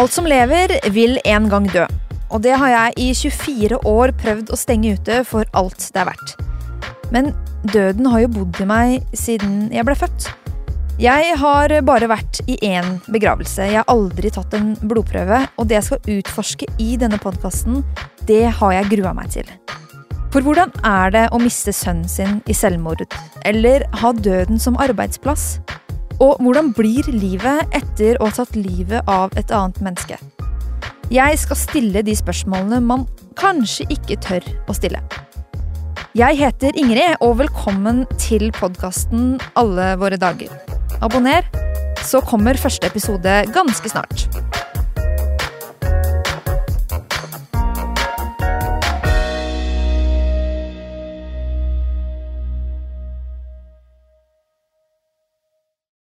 Alt som lever, vil en gang dø. Og det har jeg i 24 år prøvd å stenge ute for alt det er verdt. Men døden har jo bodd i meg siden jeg ble født. Jeg har bare vært i én begravelse. Jeg har aldri tatt en blodprøve. Og det jeg skal utforske i denne podkasten, det har jeg grua meg til. For hvordan er det å miste sønnen sin i selvmord? Eller ha døden som arbeidsplass? Og hvordan blir livet etter å ha tatt livet av et annet menneske? Jeg skal stille de spørsmålene man kanskje ikke tør å stille. Jeg heter Ingrid, og velkommen til podkasten Alle våre dager. Abonner, så kommer første episode ganske snart.